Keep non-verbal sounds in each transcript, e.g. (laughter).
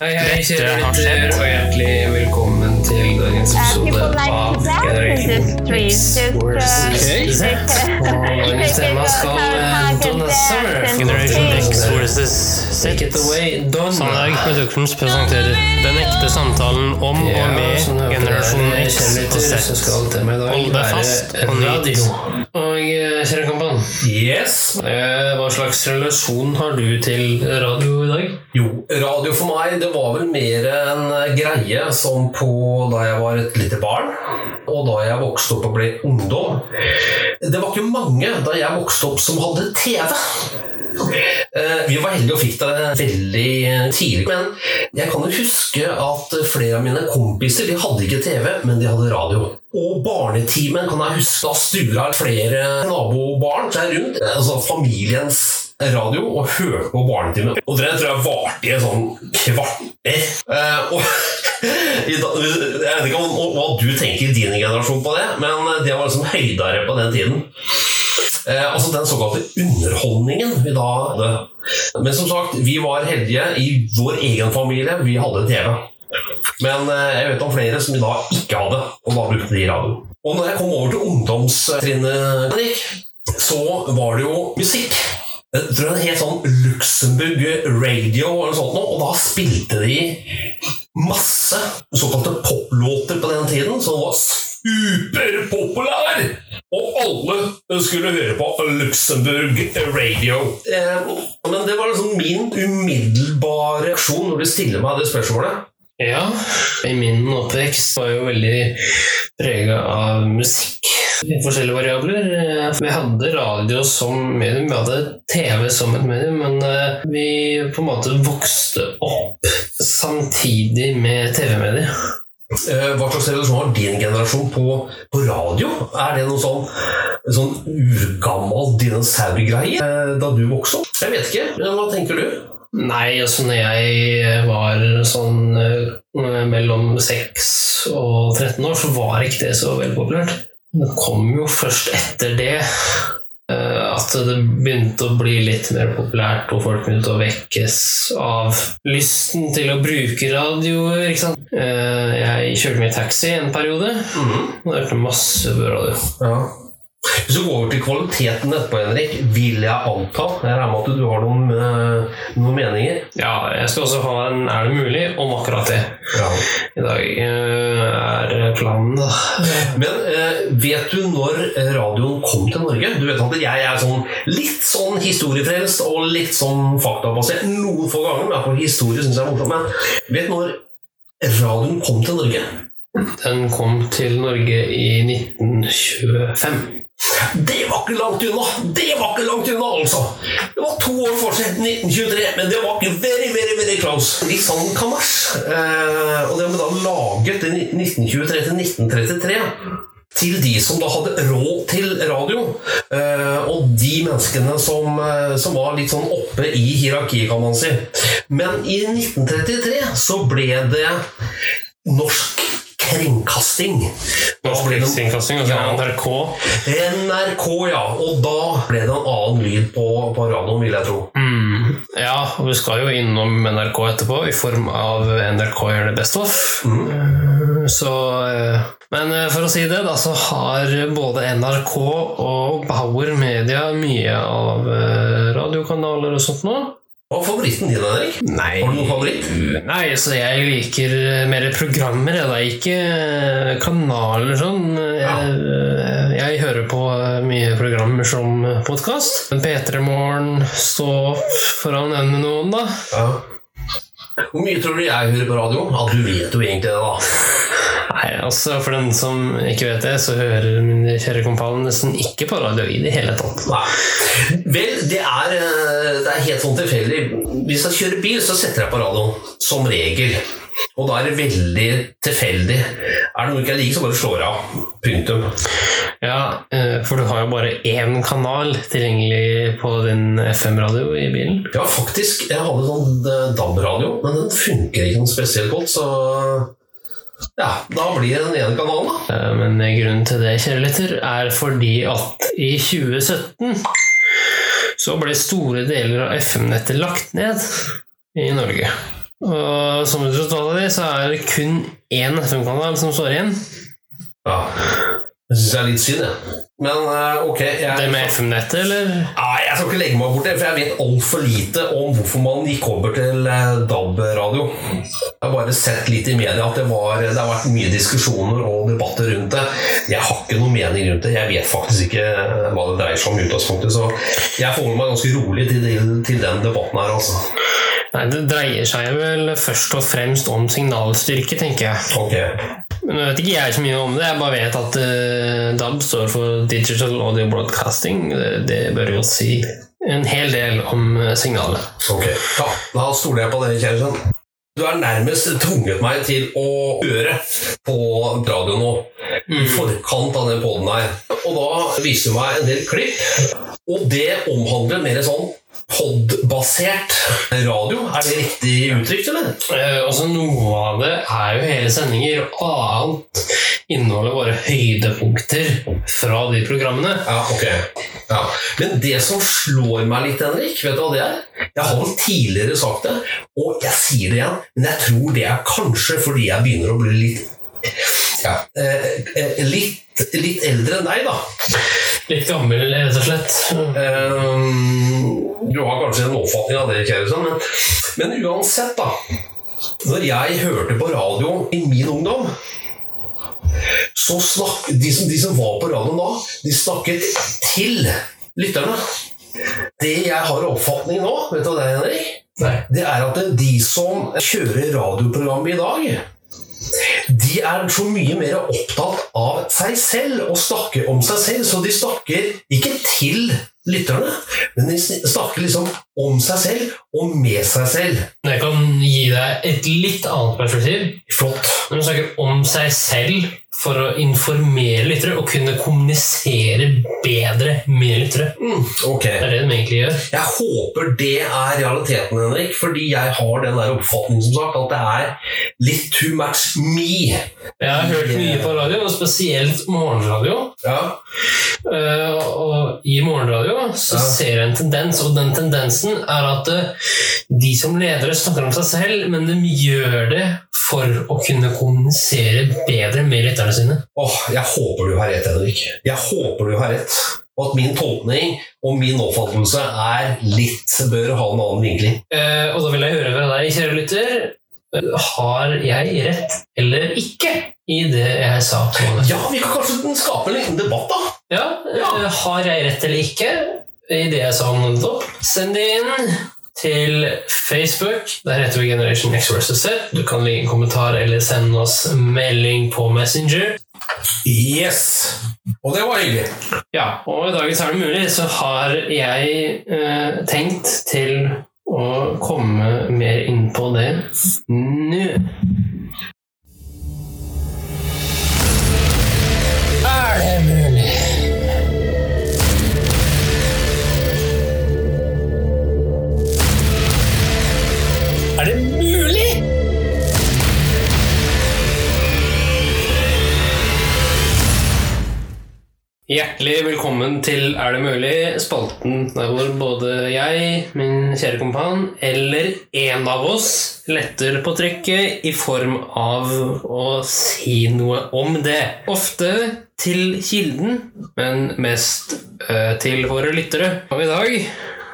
Hei, hei, kjære lytter, og hjertelig velkommen til dagens episode av Generation X dagens tema skal eh, Donna Summer. Generation X versus Take it away, Donna. Sandberg Productions presenterer Den ekte samtalen om og med generasjon X og Z. Hold deg fast og nyt. Og eh, kjære Kampan, Yes. eh, hva slags relasjon har du til radio i dag? Jo, radio for meg det var vel mer en greie som på da jeg var et lite barn, og da jeg vokste opp og ble ungdom. Det var ikke mange da jeg vokste opp som hadde TV. Eh, Vi var heldige og fikk det veldig tidlig, men jeg kan jo huske at flere av mine kompiser de hadde ikke TV, men de hadde radio. Og barnetimen kan jeg huske da stura flere nabobarn seg rundt, altså familiens radio, og hørte på barnetimen. Og det tror jeg varte i en sånn kvarter. Eh, (laughs) jeg vet ikke om, hva du tenker i din generasjon på det, men det var liksom høydere på den tiden. Eh, altså den såkalte underholdningen vi da hadde. Men som sagt, vi var heldige i vår egen familie. Vi hadde TV. Men eh, jeg vet om flere som i dag ikke hadde, og da brukte de radio. Og når jeg kom over til ungdomstrinnet, så var det jo musikk. Jeg tror det het sånn Luxembourg Radio eller sånt og da spilte de masse såkalte poplåter på den tiden som var superpopulær! Og alle skulle høre på Luxembourg Radio. Eh, men det var liksom min umiddelbare reaksjon når de stiller meg det spørsmålet. Ja, i min oppvekst var jeg jo veldig prega av musikk i forskjellige variabler. Vi hadde radio som medium, vi hadde TV som et medium, men eh, vi på en måte vokste opp samtidig med TV-mediet. Eh, Hva slags relasjon har din generasjon på, på radio? Er det noe sånn, sånn urgammel dinosaurgreie eh, da du vokste opp? Jeg vet ikke, hva tenker du? Nei, altså når jeg var sånn eh, mellom 6 og 13 år, så var ikke det så veldig populært. Det kom jo først etter det eh, at det begynte å bli litt mer populært, og folk begynte å vekkes av lysten til å bruke radioer. ikke sant? Eh, Jeg kjørte mye taxi en periode, og hørte masse på radio. Ja. Hvis du går over til kvaliteten etterpå, Henrik, vil jeg anta Jeg regner med at du har noen, eh, noen meninger? Ja, jeg skal også ha en Er det mulig? om akkurat det Ja. i dag. eh, Er planen, da. Men eh, vet du når radioen kom til Norge? Du vet at jeg er sånn litt sånn historiefrelst og litt sånn faktabasert noen få ganger. Men for historie synes jeg er morsomt. Men vet du når radioen kom til Norge? Den kom til Norge i 1925. Det var ikke langt unna! Det var ikke langt unna, altså! Det var to år forskjell, 1923, men det var ikke very, very, very close. Sånn kamers. Eh, og det ble da laget i 1923 til 1933 til de som da hadde råd til radio. Eh, og de menneskene som, eh, som var litt sånn oppe i hierarkiet, kan man si. Men i 1933 så ble det norsk kringkasting. Norsk Rikskringkasting, altså Ja. NRK. NRK, ja. Og da ble det en annen lyd på, på radioen, vil jeg tro. Mm. Ja, og vi skal jo innom NRK etterpå, i form av NRK gjør det best of. Mm. Så eh, Men eh, for å si det, da, så har både NRK og Bauer Media mye av eh, radiokanaler og sånt nå. Hva er favoritten din, Henrik? Nei, Har du noen favoritt? Nei, så jeg liker eh, mer programmer, jeg da. Ikke eh, kanaler sånn. Jeg, eh, jeg hører på mye programmer som podkast. P3 Morgen, Stå opp, for å nevne noen, da. Ja. Hvor mye tror du jeg hører på radio? Ja, Du vet jo egentlig det, da. Nei, altså For den som ikke vet det, så hører min kjære kompan nesten ikke på radio i det hele tatt. Da. Vel, det er, eh, det er helt sånn tilfeldig. Hvis jeg kjører bil, så setter jeg på radioen. Som regel. Og da er det veldig tilfeldig. Er det noe ikke jeg liker, så bare slår jeg av. Punktum. Ja, eh, For du har jo bare én kanal tilgjengelig på din FM-radio i bilen. Ja, faktisk. Jeg hadde sånn eh, DAB-radio, men den funker ikke noe spesielt godt, så ja, da blir det den ene kanalen, da. Eh, Men grunnen til det, kjære lytter, er fordi at i 2017 så ble store deler av FM-nettet lagt ned i Norge. Og som resultat av det, så er det kun én FM-kanal som står igjen. Ja. Det syns jeg er litt synd, jeg. Men eh, ok jeg, Det med FM-nettet, eller? Nei, jeg skal ikke legge meg bort det, for jeg vet altfor lite om hvorfor man gikk over til eh, DAB-radio. Jeg har bare sett litt i media at det, var, det har vært mye diskusjoner og debatter rundt det. Jeg har ikke noen mening rundt det. Jeg vet faktisk ikke eh, hva det dreier seg om i utgangspunktet, så jeg forholder meg ganske rolig til, til den debatten her, altså. Nei, Det dreier seg vel først og fremst om signalstyrke, tenker jeg. Ok. Men jeg vet ikke jeg så mye om det, jeg bare vet at uh, DAB står for Digital Audio Broadcasting. Det, det bør jo si en hel del om eh, signalet. Ok, ja, Da stoler jeg på dere, kjæresten. Du har nærmest tvunget meg til å høre på radio nå. I forkant av den poden her. Og da viste du meg en del klipp. Og det omhandler mer sånn pod-basert radio. Er det riktig uttrykt, eller? Eh, altså Noe av det er jo hele sendinger, og annet inneholder bare høydepunkter fra de programmene. Ja, ok. Ja. Men det som slår meg litt, Henrik, vet du hva det er? Jeg har vel tidligere sagt det, og jeg sier det igjen, men jeg tror det er kanskje fordi jeg begynner å bli litt ja, eh, eh, litt, litt eldre enn deg, da. Litt gammel, rett og slett. Ehm, du har kanskje en oppfatning av det, Kjæresen, men, men uansett, da. Når jeg hørte på radio i min ungdom, så snakk, de, som, de som var på radioen da, de snakket til lytterne. Det jeg har oppfatning nå, vet du hva det er, Henrik? Nei. Det er at de som kjører radioprogrammet i dag, de er så mye mer opptatt av seg selv og snakker om seg selv, så de snakker ikke til lytterne, men de snakker liksom om seg selv og med seg selv. Jeg kan gi deg et litt annet perspektiv. Flott. Når du snakker om seg selv for å informere lyttere og kunne kommunisere bedre med lyttere. Mm, okay. Det er det de egentlig gjør. Jeg håper det er realiteten, Henrik, fordi jeg har den der oppfatningen som sagt, at det er litt too much me. Jeg har hørt mye på radio, og spesielt morgenradio. Ja. Uh, og i morgenradio så Ja. ser jeg en tendens, og den tendensen er at eh, de som ledere snakker om seg selv, men de gjør det for å kunne kommunisere bedre med lytterne sine. Åh, jeg håper du har rett, Henrik. Jeg håper du har rett. Og at min tolkning og min oppfattelse er litt bør ha en annen vinkling. Eh, og da vil jeg høre fra deg, kjære lytter. eh, Har jeg rett eller ikke i det jeg sa? Ja, vi kan kanskje skape en liten debatt, da. Ja, ja. har jeg rett eller ikke i det jeg sa om nettopp? Send det inn til Facebook. Der heter vi Generation X versus Z. Du kan legge en kommentar eller sende oss melding på Messenger. Yes. Og det var hyggelig. Ja, og i dagens Er det mulig så har jeg eh, tenkt til å komme mer inn på det nå. Er det mulig? Hjertelig velkommen til Er det mulig? Spalten der hvor både jeg, min kjære kompan, eller en av oss letter på trykket i form av å si noe om det. Ofte til kilden, men mest eh, til våre lyttere. Og i dag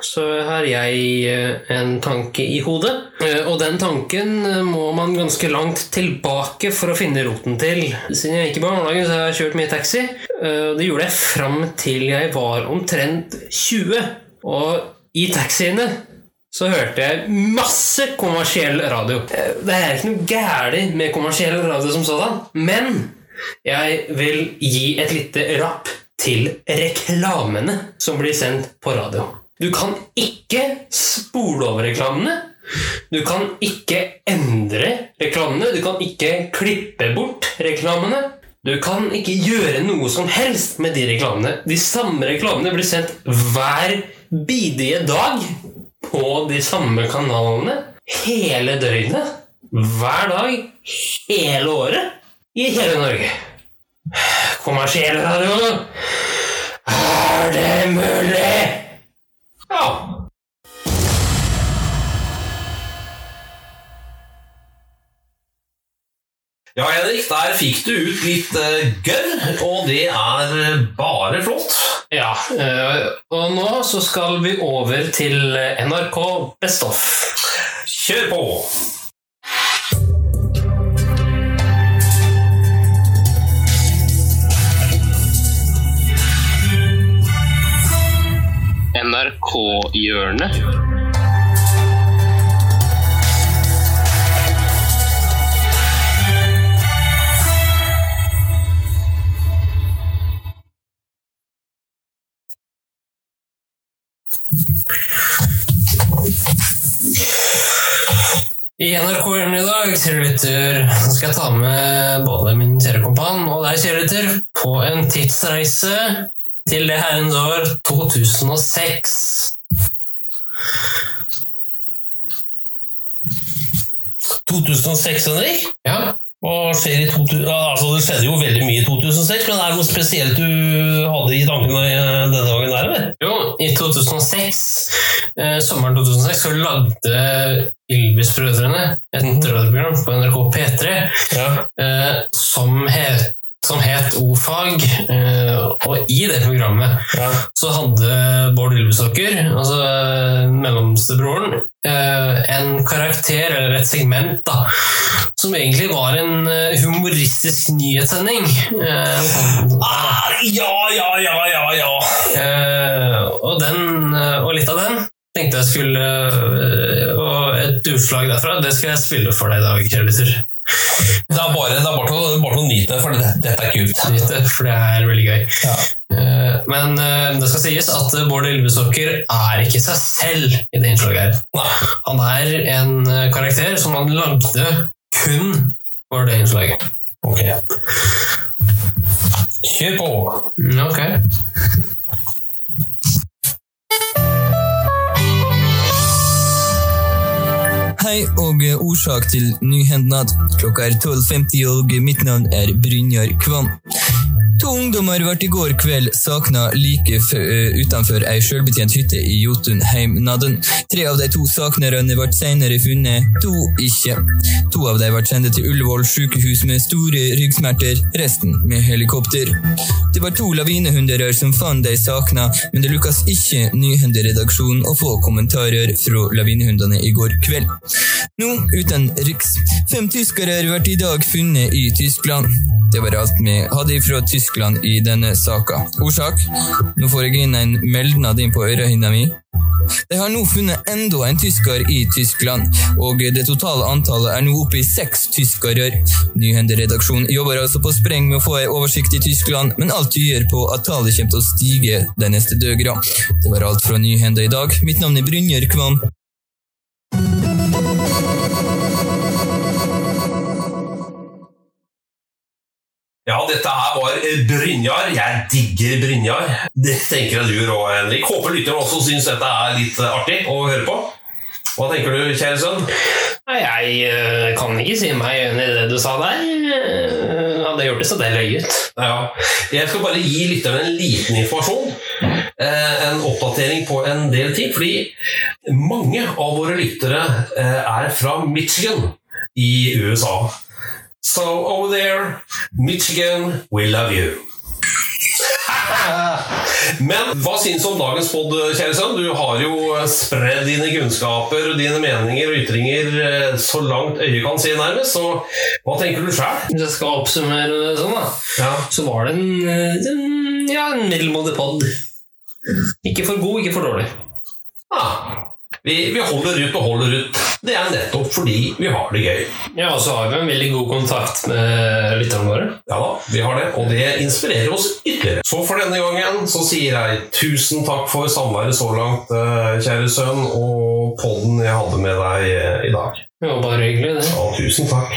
så har jeg eh, en tanke i hodet. Eh, Og den tanken eh, må man ganske langt tilbake for å finne roten til. Siden jeg gikk i barnehagen, så har jeg kjørt mye taxi. Det gjorde jeg fram til jeg var omtrent 20. Og i taxiene så hørte jeg masse kommersiell radio. Det er ikke noe galt med kommersiell radio som sådan, men jeg vil gi et lite rapp til reklamene som blir sendt på radio. Du kan ikke spole over reklamene. Du kan ikke endre reklamene. Du kan ikke klippe bort reklamene. Du kan ikke gjøre noe som helst med de reklamene. De samme reklamene blir sendt hver bidige dag på de samme kanalene hele døgnet. Hver dag, hele året, i hele Norge. Kommersiell radio. Er det mulig? Ja. Ja, Henrik, der fikk du ut litt eh, uh, gørr, og det er eh, bare flott. Ja, eh, og nå så skal vi over til NRK Bestoff. Kjør på! NRK-hjørnet. I NRK-hjørnet i dag, lytter, skal jeg ta med både min kjære kompan og deg, kjære lytter, på en tidsreise til det herrens år 2006. «2006, Henrik? Ja, Og skjer i 2000? Altså, det skjedde jo veldig mye i 2006, men er det noe spesielt du hadde i tankene eh, denne gangen? der, eller? jo, i 2006, eh, sommeren 2006, så lagde Ylvis-brødrene et radioprogram på NRK P3 Ja. eh, som het, som het O-fag, eh, og i det programmet ja. så hadde Bård Ylvisåker, altså eh, mellomstebroren, eh, en karakter, eller et segment, da, som egentlig var en eh, humoristisk nyhetssending. Eh, Ah, ja, ja, ja, ja, ja. eh, og, den, eh, og litt av den tenkte jeg skulle eh, Og et utslag derfra, det skal jeg spille for deg i dag, lytter. Det er bare, det er bare, til, å- bare til å nyte det, for det, dette er kult. Nyte, for det er veldig gøy. Ja. Eh, Men eh, det skal sies at Bård Ylvesåker er ikke seg selv i det innslaget her. Han er en eh, karakter som han lagde kun for det innslaget. Ok. Kjør på. Mm, Ok. Hei og eh, årsak til nyhendnad. Klokka er 12.50 og mitt navn er Brynjar Kvam. To ungdommer ble i går kveld savna like eh, utenfor ei sjølbetjent hytte i Jotunheimnaden. Tre av de to savnerne ble senere funnet, to ikke. To av dem ble sendt til Ullevål sykehus med store ryggsmerter, resten med helikopter. Det var to lavinehunderør som fant de savna, men det lukkes ikke Nyhenderedaksjonen å få kommentarer fra lavinehundene i går kveld. Nå uten riks. Fem tyskere ble i dag funnet i Tyskland. Det var alt vi hadde fra Tyskland i denne saka. Årsak? Nå får jeg inn en meldnad inn på ørehinna mi. De har nå funnet enda en tysker i Tyskland, og det totale antallet er nå oppe i seks tyskere. Nyhenderedaksjonen jobber altså på spreng med å få en oversikt i Tyskland, men alt tyder på at tallet kommer til å stige de neste døgene. Det var alt fra Nyhende i dag. Mitt navn er Brynjer Kvam. Ja, dette her var Brynjar. Jeg digger Brynjar. Det tenker jeg du òg, Henrik. Håper lytterne også syns dette er litt eh, artig å høre på. Hva tenker du, kjære sønn? Jeg eh, kan ikke si meg enig i det du sa der. Eh, Hadde jeg gjort det, så hadde jeg løyet. Ja, jeg skal bare gi lytterne en liten informasjon. En oppdatering på en del ting. Fordi mange av våre lyttere er fra Michigan i USA. So over there, Michigan, we love you. (laughs) Men hva syns du om dagens pod, kjære sønn? Du har jo spredd dine kunnskaper, dine meninger og ytringer eh, så langt øyet kan se, nærmest. Så hva tenker du sjøl? Hvis jeg skal oppsummere det sånn, da, Ja. så var det en, eh, en, ja, en middelmådig pod. Ikke for god, ikke for dårlig. Ah, vi, vi holder ut og holder ut. Det er nettopp fordi vi har det gøy. Ja, Og så har vi en veldig god kontakt med lytterne våre. Ja da, vi har det, og det inspirerer oss ytterligere. Så for denne gangen så sier jeg tusen takk for samværet så langt, eh, kjære sønn, og podden jeg hadde med deg eh, i dag. Ja, bare hyggelig, det. Ja, tusen takk.